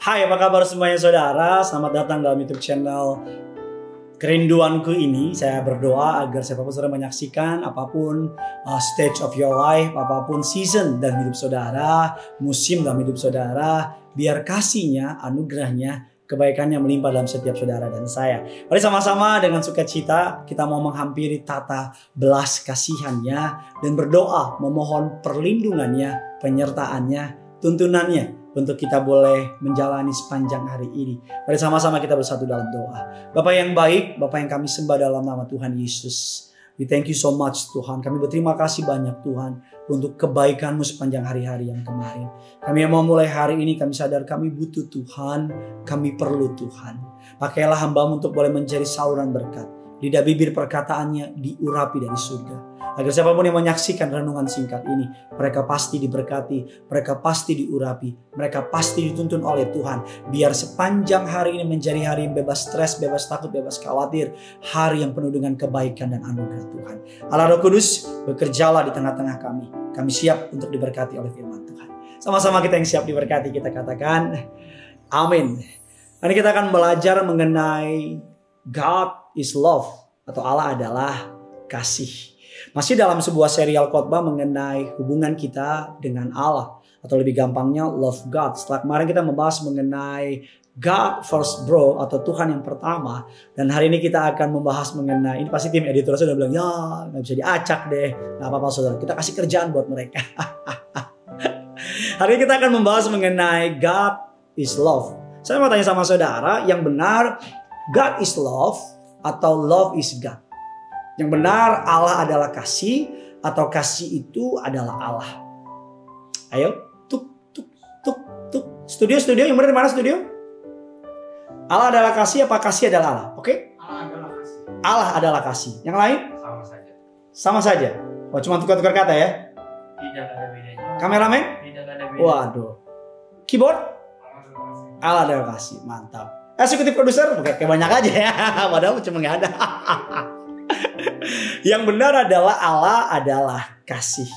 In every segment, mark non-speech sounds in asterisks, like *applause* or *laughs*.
Hai apa kabar semuanya saudara? Selamat datang dalam youtube channel Kerinduanku ini. Saya berdoa agar siapa pun saudara menyaksikan Apa pun uh, stage of your life Apa pun season dalam hidup saudara Musim dalam hidup saudara Biar kasihnya, anugerahnya Kebaikannya melimpah dalam setiap saudara dan saya. Mari sama-sama dengan sukacita Kita mau menghampiri tata belas kasihannya Dan berdoa memohon perlindungannya Penyertaannya Tuntunannya untuk kita boleh menjalani sepanjang hari ini. Mari sama-sama kita bersatu dalam doa. Bapak yang baik, Bapak yang kami sembah dalam nama Tuhan Yesus. We thank you so much Tuhan. Kami berterima kasih banyak Tuhan untuk kebaikanmu sepanjang hari-hari yang kemarin. Kami yang mau mulai hari ini kami sadar kami butuh Tuhan. Kami perlu Tuhan. Pakailah hambamu untuk boleh menjadi saluran berkat. Lidah bibir perkataannya diurapi dari surga. Agar siapa pun yang menyaksikan renungan singkat ini, mereka pasti diberkati, mereka pasti diurapi, mereka pasti dituntun oleh Tuhan. Biar sepanjang hari ini menjadi hari yang bebas stres, bebas takut, bebas khawatir. Hari yang penuh dengan kebaikan dan anugerah Tuhan. Allah Roh Kudus, bekerjalah di tengah-tengah kami. Kami siap untuk diberkati oleh firman Tuhan. Sama-sama kita yang siap diberkati, kita katakan, amin. Hari kita akan belajar mengenai God is love atau Allah adalah kasih. Masih dalam sebuah serial khotbah mengenai hubungan kita dengan Allah atau lebih gampangnya love God. Setelah kemarin kita membahas mengenai God first bro atau Tuhan yang pertama dan hari ini kita akan membahas mengenai ini pasti tim editor sudah bilang ya nggak bisa diacak deh. Nggak apa-apa saudara. Kita kasih kerjaan buat mereka. *laughs* Hari ini kita akan membahas mengenai God is love. Saya mau tanya sama saudara yang benar God is love atau love is God yang benar Allah adalah kasih atau kasih itu adalah Allah. Ayo, tuk tuk tuk tuk. Studio-studio yang benar di mana studio? Allah adalah kasih apa kasih adalah Allah? Oke? Okay? Allah adalah kasih. Allah adalah kasih. Yang lain? Sama saja. Sama saja. Oh, cuma tukar-tukar kata ya. Tidak ada bedanya. Kameramen? Tidak ada bedanya. Waduh. Keyboard? Allah adalah kasih. Allah adalah kasih. Mantap. Eksekutif produser? Oke, kayak banyak aja ya. *laughs* Padahal cuma nggak ada. *laughs* Yang benar adalah Allah adalah kasih.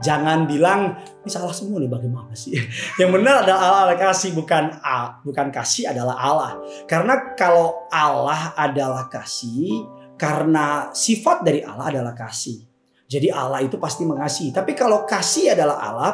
Jangan bilang ini salah semua nih bagaimana sih? *laughs* Yang benar adalah Allah adalah kasih bukan A, bukan kasih adalah Allah. Karena kalau Allah adalah kasih, karena sifat dari Allah adalah kasih. Jadi Allah itu pasti mengasihi. Tapi kalau kasih adalah Allah,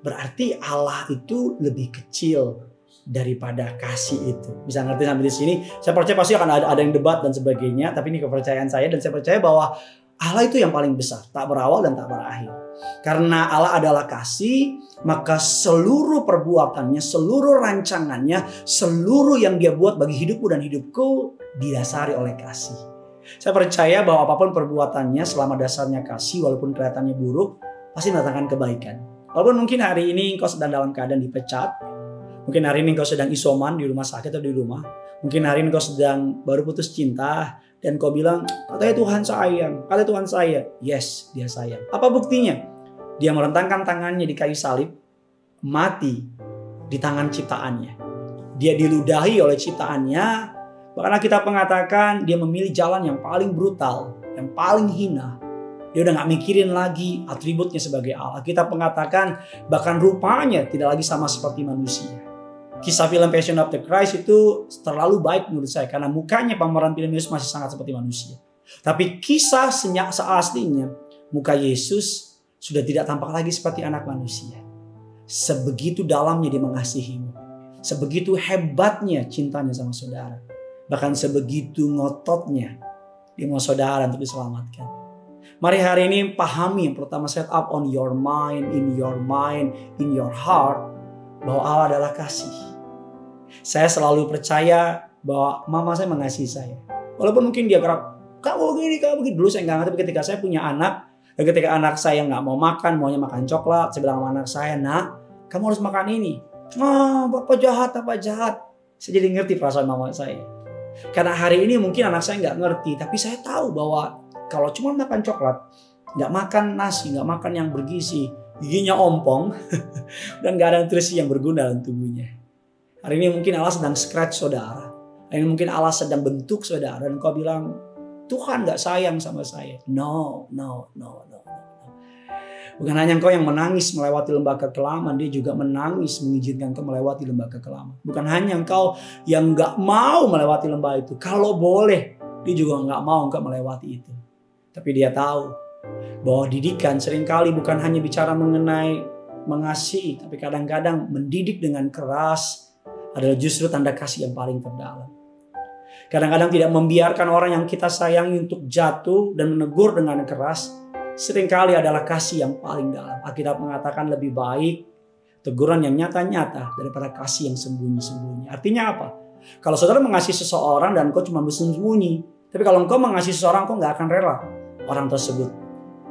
berarti Allah itu lebih kecil daripada kasih itu. Bisa ngerti sampai di sini? Saya percaya pasti akan ada, ada yang debat dan sebagainya, tapi ini kepercayaan saya dan saya percaya bahwa Allah itu yang paling besar, tak berawal dan tak berakhir. Karena Allah adalah kasih, maka seluruh perbuatannya, seluruh rancangannya, seluruh yang dia buat bagi hidupku dan hidupku didasari oleh kasih. Saya percaya bahwa apa pun perbuatannya selama dasarnya kasih, walaupun kelihatannya buruk, pasti mendatangkan kebaikan. Walaupun mungkin hari ini engkau sedang dalam keadaan dipecat, Mungkin hari ini engkau sedang isoman di rumah sakit atau di rumah. Mungkin hari ini engkau sedang baru putus cinta dan kau bilang, katanya Tuhan sayang, katanya Tuhan saya. Yes, dia sayang. Apa buktinya? Dia merentangkan tangannya di kayu salib, mati di tangan ciptaannya. Dia diludahi oleh ciptaannya, bahkan kita mengatakan dia memilih jalan yang paling brutal, yang paling hina. Dia udah gak mikirin lagi atributnya sebagai Allah. Kita mengatakan bahkan rupanya tidak lagi sama seperti manusia kisah film Passion of the Christ itu terlalu baik menurut saya karena mukanya pemeran film Yesus masih sangat seperti manusia. Tapi kisah senyak seaslinya muka Yesus sudah tidak tampak lagi seperti anak manusia. Sebegitu dalamnya dia mengasihimu. Sebegitu hebatnya cintanya sama saudara. Bahkan sebegitu ngototnya dia mau saudara untuk diselamatkan. Mari hari ini pahami yang pertama set up on your mind, in your mind, in your heart bahwa Allah adalah kasih. Saya selalu percaya bahwa mama saya mengasihi saya. Walaupun mungkin dia kerap, kamu begini, kamu begini. Dulu saya nggak ngerti, ketika saya punya anak, dan ketika anak saya nggak mau makan, maunya makan coklat, saya bilang sama anak saya, nak, kamu harus makan ini. Ah, bapak jahat, bapak jahat. Saya jadi ngerti perasaan mama saya. Karena hari ini mungkin anak saya nggak ngerti, tapi saya tahu bahwa kalau cuma makan coklat, nggak makan nasi, nggak makan yang bergizi, giginya ompong, *laughs* dan nggak ada nutrisi yang berguna dalam tubuhnya. Hari ini mungkin Allah sedang scratch saudara. Hari ini mungkin Allah sedang bentuk saudara dan kau bilang Tuhan nggak sayang sama saya. No, no, no, no. Bukan hanya engkau yang menangis melewati lembah kekelaman, dia juga menangis mengizinkan engkau melewati lembah kekelaman. Bukan hanya engkau yang nggak mau melewati lembah itu. Kalau boleh, dia juga nggak mau engkau melewati itu. Tapi dia tahu bahwa didikan sering kali bukan hanya bicara mengenai mengasihi, tapi kadang-kadang mendidik dengan keras adalah justru tanda kasih yang paling terdalam. Kadang-kadang tidak membiarkan orang yang kita sayangi untuk jatuh dan menegur dengan keras, sering kali adalah kasih yang paling dalam. Alkitab mengatakan lebih baik teguran yang nyata-nyata daripada kasih yang sembunyi-sembunyi. Artinya apa? Kalau saudara mengasihi seseorang dan kau cuma bersembunyi, tapi kalau engkau mengasihi seseorang, kau nggak akan rela orang tersebut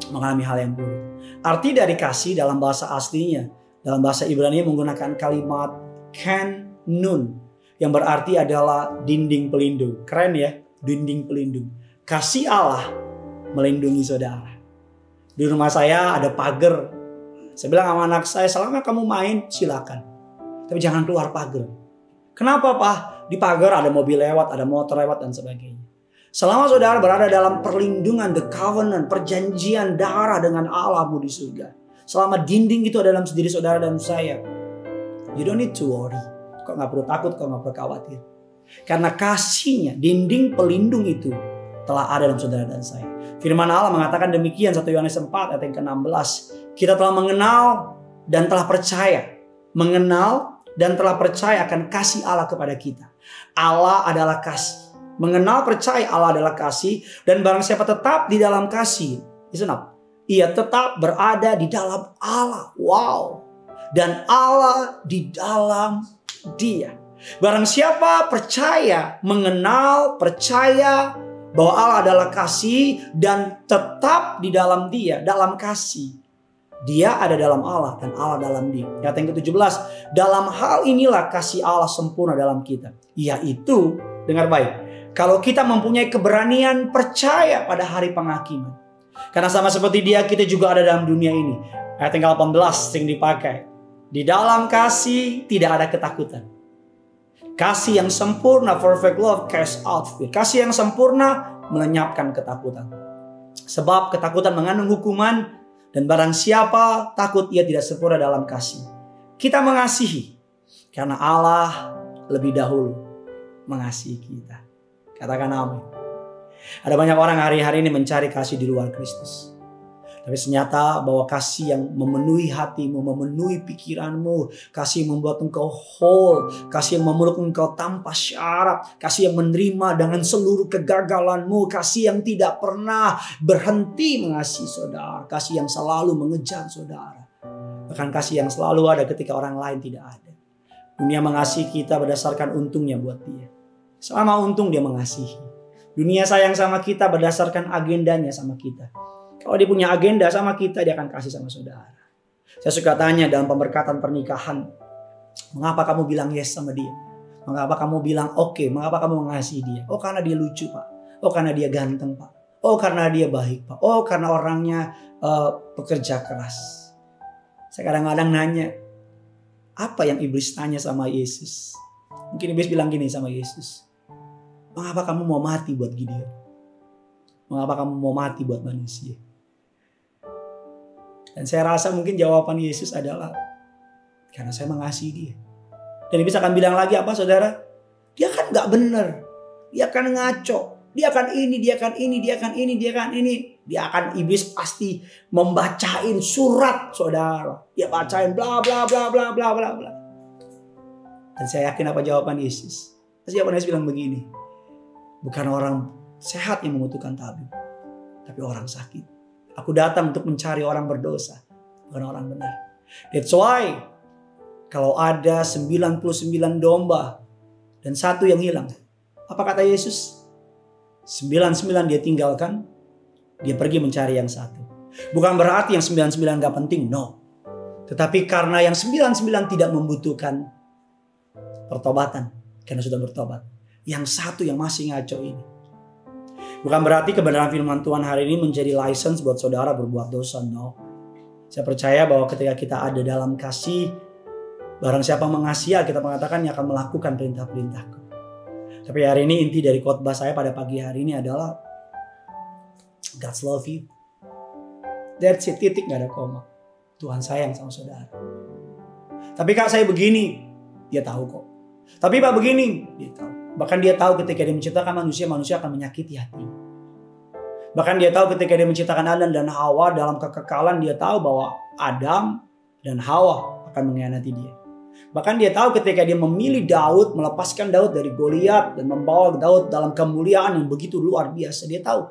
mengalami hal yang buruk. Arti dari kasih dalam bahasa aslinya, dalam bahasa Ibrani menggunakan kalimat ken nun yang berarti adalah dinding pelindung. Keren ya, dinding pelindung. Kasih Allah melindungi saudara. Di rumah saya ada pagar. Saya bilang sama anak saya, selama kamu main silakan. Tapi jangan keluar pagar. Kenapa Pak? Di pagar ada mobil lewat, ada motor lewat dan sebagainya. Selama saudara berada dalam perlindungan, the covenant, perjanjian darah dengan Allahmu di surga. Selama dinding itu ada dalam diri saudara dan saya. You don't need to worry. Kok nggak perlu takut, kok nggak perlu khawatir. Karena kasihnya, dinding pelindung itu telah ada dalam saudara dan saya. Firman Allah mengatakan demikian 1 Yohanes 4 ayat yang ke-16. Kita telah mengenal dan telah percaya. Mengenal dan telah percaya akan kasih Allah kepada kita. Allah adalah kasih mengenal percaya Allah adalah kasih dan barang siapa tetap di dalam kasih, listen up, ia tetap berada di dalam Allah. Wow. Dan Allah di dalam dia. Barang siapa percaya, mengenal, percaya bahwa Allah adalah kasih dan tetap di dalam dia, dalam kasih. Dia ada dalam Allah dan Allah dalam dia. Ayat yang ke-17, dalam hal inilah kasih Allah sempurna dalam kita. Yaitu, dengar baik, kalau kita mempunyai keberanian percaya pada hari penghakiman. Karena sama seperti dia kita juga ada dalam dunia ini. Ayat yang 18 sering dipakai. Di dalam kasih tidak ada ketakutan. Kasih yang sempurna, perfect love, cast out fear. Kasih yang sempurna melenyapkan ketakutan. Sebab ketakutan mengandung hukuman dan barang siapa takut ia tidak sempurna dalam kasih. Kita mengasihi karena Allah lebih dahulu mengasihi kita. Katakan amin. Ada banyak orang hari-hari ini mencari kasih di luar Kristus. Tapi ternyata bahwa kasih yang memenuhi hatimu, memenuhi pikiranmu, kasih yang membuat engkau whole, kasih yang memeluk engkau tanpa syarat, kasih yang menerima dengan seluruh kegagalanmu, kasih yang tidak pernah berhenti mengasihi saudara, kasih yang selalu mengejar saudara. Bahkan kasih yang selalu ada ketika orang lain tidak ada. Dunia mengasihi kita berdasarkan untungnya buat dia. Selama untung dia mengasihi. Dunia sayang sama kita berdasarkan agendanya sama kita. Kalau dia punya agenda sama kita, dia akan kasih sama saudara. Saya suka tanya dalam pemberkatan pernikahan, mengapa kamu bilang yes sama dia? Mengapa kamu bilang oke? Okay? Mengapa kamu mengasihi dia? Oh karena dia lucu pak. Oh karena dia ganteng pak. Oh karena dia baik pak. Oh karena orangnya uh, pekerja keras. Saya kadang-kadang nanya, apa yang iblis tanya sama Yesus? Mungkin iblis bilang gini sama Yesus. Mengapa kamu mau mati buat Gideon? Mengapa kamu mau mati buat manusia? Dan saya rasa mungkin jawaban Yesus adalah karena saya mengasihi dia. Dan bisa akan bilang lagi apa saudara? Dia kan nggak benar. Dia akan ngaco. Dia akan ini, dia akan ini, dia akan ini, dia akan ini. Dia akan iblis pasti membacain surat saudara. Dia bacain bla bla bla bla bla bla bla. Dan saya yakin apa jawaban Yesus. Pasti jawaban Yesus bilang begini. Bukan orang sehat yang membutuhkan tabib, tapi orang sakit. Aku datang untuk mencari orang berdosa, bukan orang benar. That's why kalau ada 99 domba dan satu yang hilang, apa kata Yesus? 99 dia tinggalkan, dia pergi mencari yang satu. Bukan berarti yang 99 gak penting, no. Tetapi karena yang 99 tidak membutuhkan pertobatan, karena sudah bertobat yang satu yang masih ngaco ini. Bukan berarti kebenaran firman Tuhan hari ini menjadi license buat saudara berbuat dosa, no. Saya percaya bahwa ketika kita ada dalam kasih, barang siapa mengasihi, kita mengatakan yang akan melakukan perintah-perintahku. Tapi hari ini inti dari khotbah saya pada pagi hari ini adalah God's love you. That's it, titik gak ada koma. Tuhan sayang sama saudara. Tapi kak saya begini, dia tahu kok. Tapi pak begini, dia tahu. Bahkan dia tahu ketika dia menciptakan manusia, manusia akan menyakiti hati. Bahkan dia tahu ketika dia menciptakan Adam dan Hawa dalam kekekalan, dia tahu bahwa Adam dan Hawa akan mengkhianati dia. Bahkan dia tahu ketika dia memilih Daud, melepaskan Daud dari Goliat dan membawa Daud dalam kemuliaan yang begitu luar biasa. Dia tahu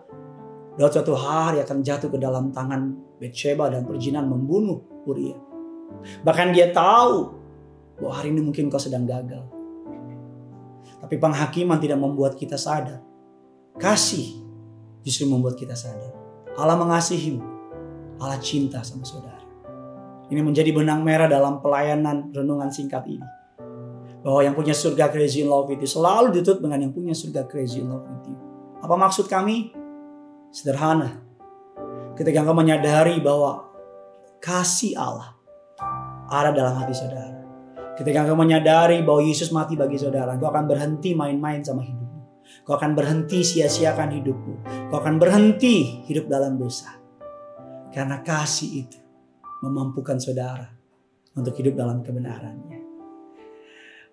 Daud suatu hari akan jatuh ke dalam tangan Bathsheba dan perjinan membunuh Uria. Bahkan dia tahu bahwa hari ini mungkin kau sedang gagal. Tapi penghakiman tidak membuat kita sadar. Kasih justru membuat kita sadar. Allah mengasihimu. Allah cinta sama saudara. Ini menjadi benang merah dalam pelayanan renungan singkat ini. Bahwa yang punya surga crazy in love itu selalu ditutup dengan yang punya surga crazy in love you. Apa maksud kami? Sederhana. Ketika engkau menyadari bahwa kasih Allah ada dalam hati saudara. Ketika engkau menyadari bahwa Yesus mati bagi saudara, engkau akan berhenti main-main sama hidupmu. Kau akan berhenti sia-siakan hidupmu. Kau akan berhenti hidup dalam dosa. Karena kasih itu memampukan saudara untuk hidup dalam kebenarannya.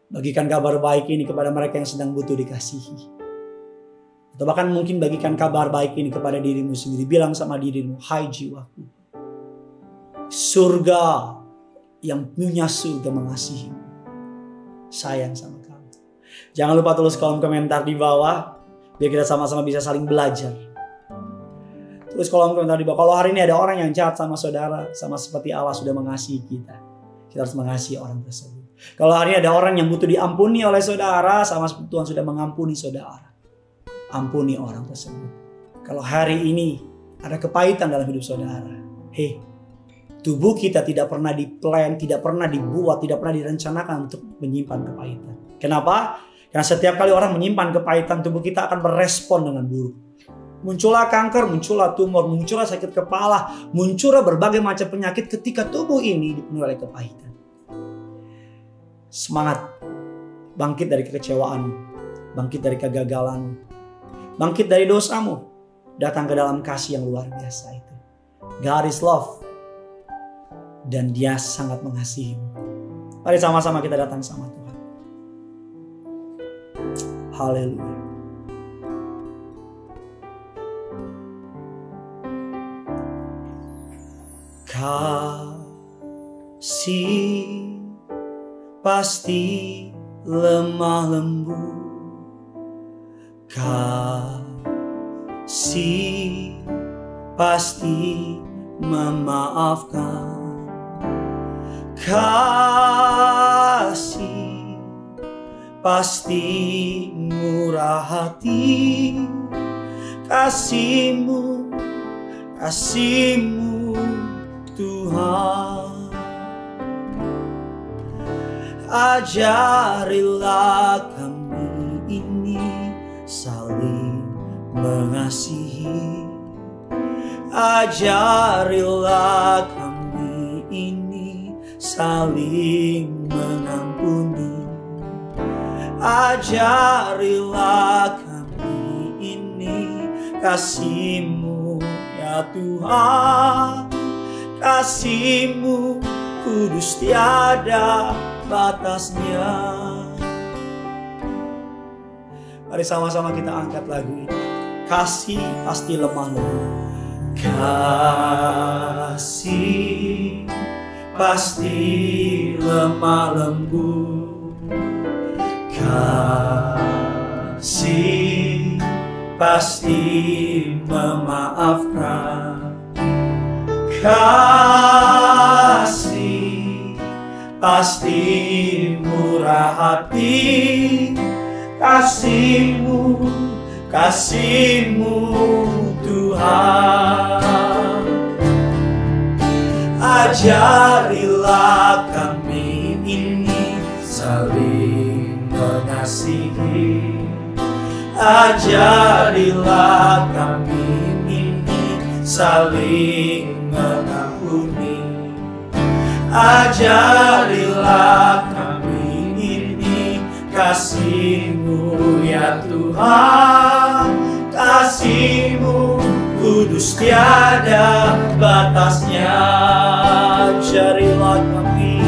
Bagikan kabar baik ini kepada mereka yang sedang butuh dikasihi. Atau bahkan mungkin bagikan kabar baik ini kepada dirimu sendiri. Bilang sama dirimu, hai jiwaku. Surga yang punya surga mengasihi. Sayang sama kamu. Jangan lupa tulis kolom komentar di bawah. Biar kita sama-sama bisa saling belajar Tulis kolom komentar di bawah. Kalau hari ini ada orang yang jahat sama saudara, sama seperti Allah sudah mengasihi kita. Kita harus mengasihi orang tersebut. Kalau hari ini ada orang yang butuh diampuni oleh saudara, sama seperti Tuhan sudah mengampuni saudara. Ampuni orang tersebut. Kalau hari ini ada kepahitan dalam hidup saudara, hei, tubuh kita tidak pernah diplan, tidak pernah dibuat, tidak pernah direncanakan untuk menyimpan kepahitan. Kenapa? Karena setiap kali orang menyimpan kepahitan, tubuh kita akan berespon dengan buruk muncullah kanker, muncullah tumor, muncullah sakit kepala, muncullah berbagai macam penyakit ketika tubuh ini dipenuhi oleh kepahitan. Semangat, bangkit dari kekecewaan, bangkit dari kegagalan, bangkit dari dosamu, datang ke dalam kasih yang luar biasa itu. God is love, dan dia sangat mengasihimu. Mari sama-sama kita datang sama Tuhan. Haleluya. Kasih pasti lemah lembut Kasih pasti memaafkan Kasih. Pasti murah hati. Kasihmu, kasihmu Tuhan. Ajarilah kami ini saling mengasihi. Ajarilah kami saling mengampuni Ajarilah kami ini kasihmu ya Tuhan kasihmu kudus tiada batasnya. Mari sama-sama kita angkat lagu ini. Kasih pasti lemah. Kasih pasti lemah lembut. Kasih pasti memaafkan. Kasih pasti murah hati. Kasihmu kasihmu Tuhan ajarilah kami ini saling mengasihi. Ajarilah kami ini saling mengampuni. Ajarilah kami ini kasihmu ya Tuhan kudus tiada batasnya. Ajarilah kami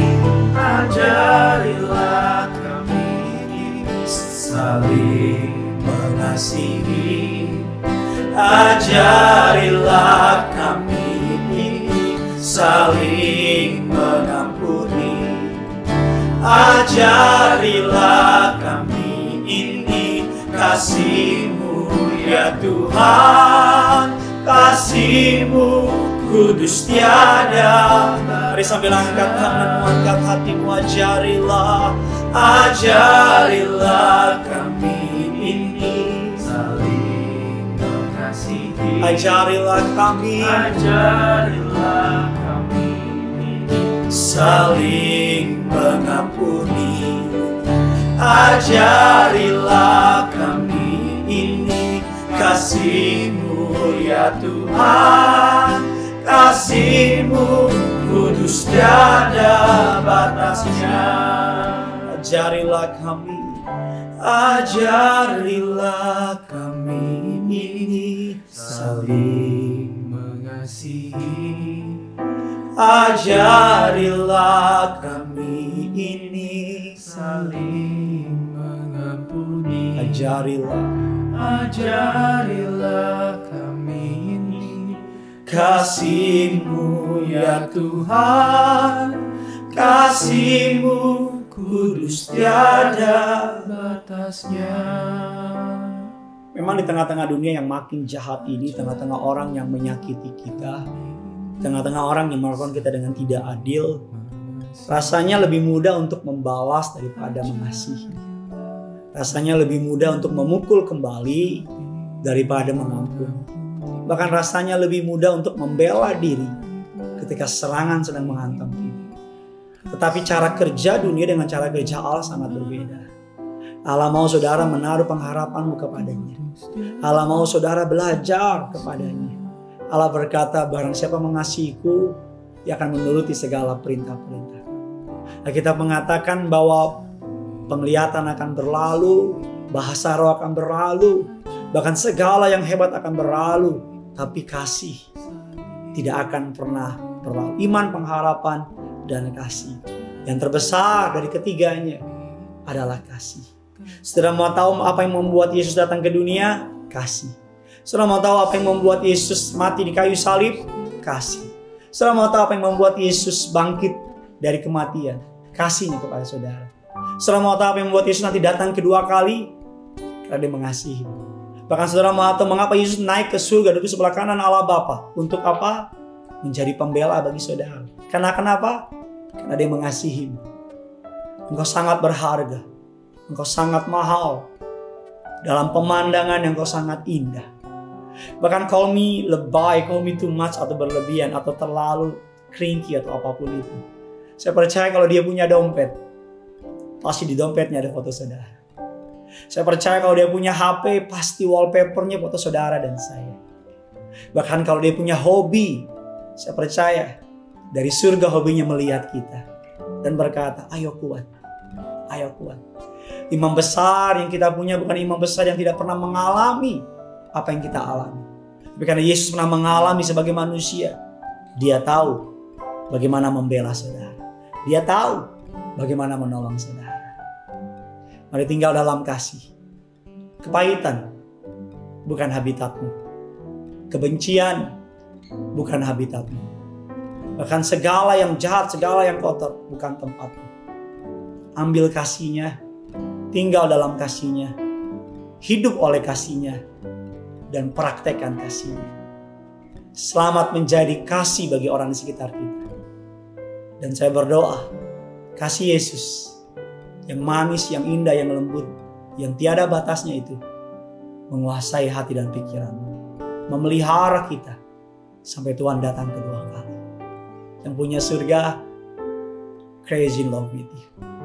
Ajarilah kami saling mengasihi. Ajarilah kami saling mengampuni. Ajarilah kami ini kasihmu ya Tuhan Kasihmu kudus tiada. Mari sambil angkat tanganmu, angkat hatimu Ajarilah, ajarilah kami ini saling mengasihi. Ajarilah kami. Ajarilah kami ini saling mengampuni. Ajarilah kami ini kasihmu ya Tuhan Kasihmu kudus tiada batasnya. Ajarilah kami Ajarilah kami ini saling mengasihi. Ajarilah kami ini saling mengampuni. Ajarilah ajarilah kasihmu ya Tuhan. Kasihmu kudus tiada batasnya. Memang di tengah-tengah dunia yang makin jahat ini Tengah-tengah orang yang menyakiti kita Tengah-tengah orang yang melakukan kita dengan tidak adil Rasanya lebih mudah untuk membalas daripada mengasihi. Rasanya lebih mudah untuk memukul kembali daripada mengampuni Bahkan rasanya lebih mudah untuk membela diri ketika serangan sedang menghantam kita. Tetapi cara kerja dunia dengan cara kerja Allah sangat berbeda. Allah mau saudara menaruh pengharapanmu kepadanya. Allah mau saudara belajar kepadanya. Allah berkata, barang siapa mengasihiku, dia akan menuruti segala perintah-perintah. Alkitab mengatakan bahwa penglihatan akan berlalu, bahasa roh akan berlalu, bahkan segala yang hebat akan berlalu, tapi kasih tidak akan pernah berlalu. Iman, pengharapan, dan kasih. Yang terbesar dari ketiganya adalah kasih. Saudara mau tahu apa yang membuat Yesus datang ke dunia? Kasih. Saudara mau tahu apa yang membuat Yesus mati di kayu salib? Kasih. Saudara mau tahu apa yang membuat Yesus bangkit dari kematian? Kasihnya kepada saudara. Saudara mau tahu apa yang membuat Yesus nanti datang kedua kali? Karena dia mengasihi. Bahkan saudara tahu mengapa Yesus naik ke surga duduk sebelah kanan Allah Bapa? Untuk apa? Menjadi pembela bagi saudara. Karena kenapa? Karena dia mengasihi. Engkau sangat berharga. Engkau sangat mahal. Dalam pemandangan yang engkau sangat indah. Bahkan call me lebay, call me too much atau berlebihan atau terlalu cranky atau apa pun itu. Saya percaya kalau dia punya dompet, pasti di dompetnya ada foto saudara. Saya percaya kalau dia punya HP, pasti wallpapernya foto saudara dan saya. Bahkan kalau dia punya hobi, saya percaya dari surga hobinya melihat kita dan berkata, ayo kuat, ayo kuat. Imam besar yang kita punya bukan imam besar yang tidak pernah mengalami apa yang kita alami. Tapi karena Yesus pernah mengalami sebagai manusia, dia tahu bagaimana membela saudara. Dia tahu bagaimana menolong saudara. Mari tinggal dalam kasih. Kepahitan bukan habitatmu. Kebencian bukan habitatmu. Bahkan segala yang jahat, segala yang kotor bukan tempatmu. Ambil kasihnya, tinggal dalam kasihnya, hidup oleh kasihnya, dan praktekkan kasihnya. Selamat menjadi kasih bagi orang di sekitar kita. Dan saya berdoa, kasih Yesus yang manis, yang indah, yang lembut, yang tiada batasnya itu menguasai hati dan pikiranmu, memelihara kita sampai Tuhan datang kedua kali. Yang punya surga, crazy love with you.